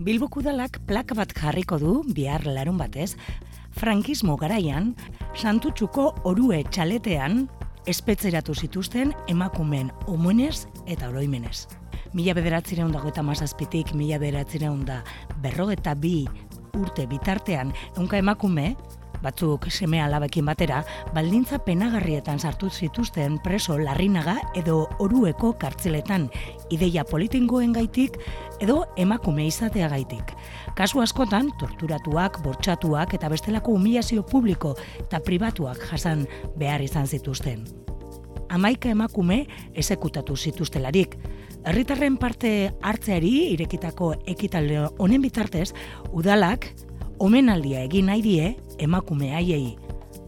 Bilboko udalak plaka bat jarriko du bihar larun batez, frankismo garaian, santutxuko orue txaletean, espetzeratu zituzten emakumen omenez eta oroimenez. Mila bederatzireun dago eta mazazpitik, mila bederatzireun da berrogeta bi urte bitartean, eunka emakume, batzuk seme alabekin batera, baldintza penagarrietan sartu zituzten preso larrinaga edo orueko kartzeletan, ideia politingoen gaitik edo emakume izatea gaitik. Kasu askotan, torturatuak, bortxatuak eta bestelako humilazio publiko eta pribatuak jasan behar izan zituzten. Amaika emakume esekutatu zituztelarik. Herritarren parte hartzeari irekitako ekitalde honen bitartez, udalak omenaldia egin nahi die emakume haiei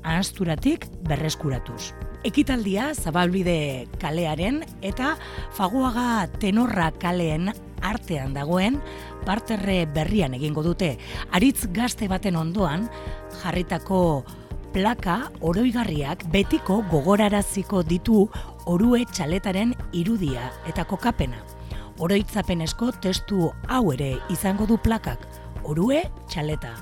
ahasturatik berreskuratuz. Ekitaldia zabalbide kalearen eta faguaga tenorra kaleen artean dagoen parterre berrian egingo dute. Aritz gazte baten ondoan jarritako plaka oroigarriak betiko gogoraraziko ditu orue txaletaren irudia eta kokapena. Oroitzapenezko testu hau ere izango du plakak orue txaleta.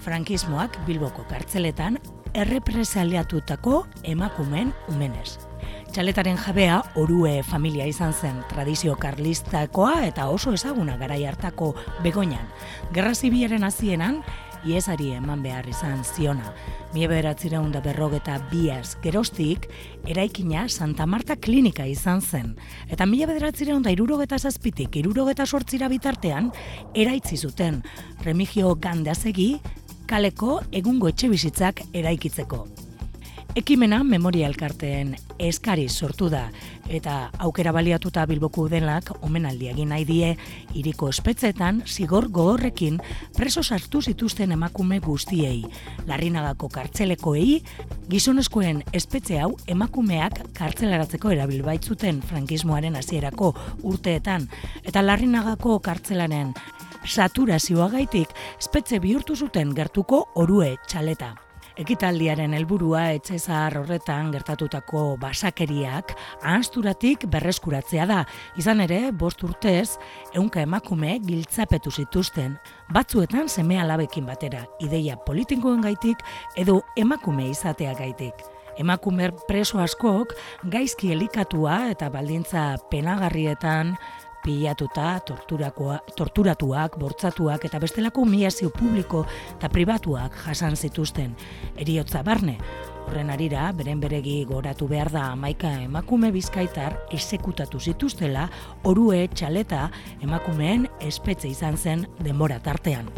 Frankismoak Bilboko kartzeletan errepresaliatutako emakumen umenez. Txaletaren jabea orue familia izan zen tradizio karlistakoa eta oso ezaguna garai hartako begoinan. Gerra zibiaren hasieran iesari eman behar izan ziona. Mie beratzireun da berrogeta biaz gerostik, eraikina Santa Marta klinika izan zen. Eta mila bederatzireun da irurogeta zazpitik, irurogeta sortzira bitartean, eraitzi zuten remigio gandazegi, kaleko egungo etxe bizitzak eraikitzeko. Ekimena memoria elkarteen eskari sortu da eta aukera baliatuta Bilboku denak omenaldi egin nahi die iriko espetzetan zigor gogorrekin preso sartu zituzten emakume guztiei. Larrinagako kartzelekoei gizonezkoen espetze hau emakumeak kartzelaratzeko erabil baitzuten frankismoaren hasierako urteetan eta Larrinagako kartzelaren saturazioagaitik espetze bihurtu zuten gertuko orue txaleta. Ekitaldiaren helburua etxe zahar horretan gertatutako basakeriak ahasturatik berreskuratzea da. Izan ere, bost urtez, ehunka emakume giltzapetu zituzten, batzuetan seme alabekin batera, ideia politikoen gaitik edo emakume izatea gaitik. Emakumer preso askok gaizki elikatua eta baldintza penagarrietan pilatuta, torturatuak, bortzatuak eta bestelako miazio publiko eta pribatuak jasan zituzten. Eriotza barne, horren arira, beren beregi goratu behar da amaika emakume bizkaitar esekutatu zituztela, orue txaleta emakumeen espetze izan zen denbora tartean.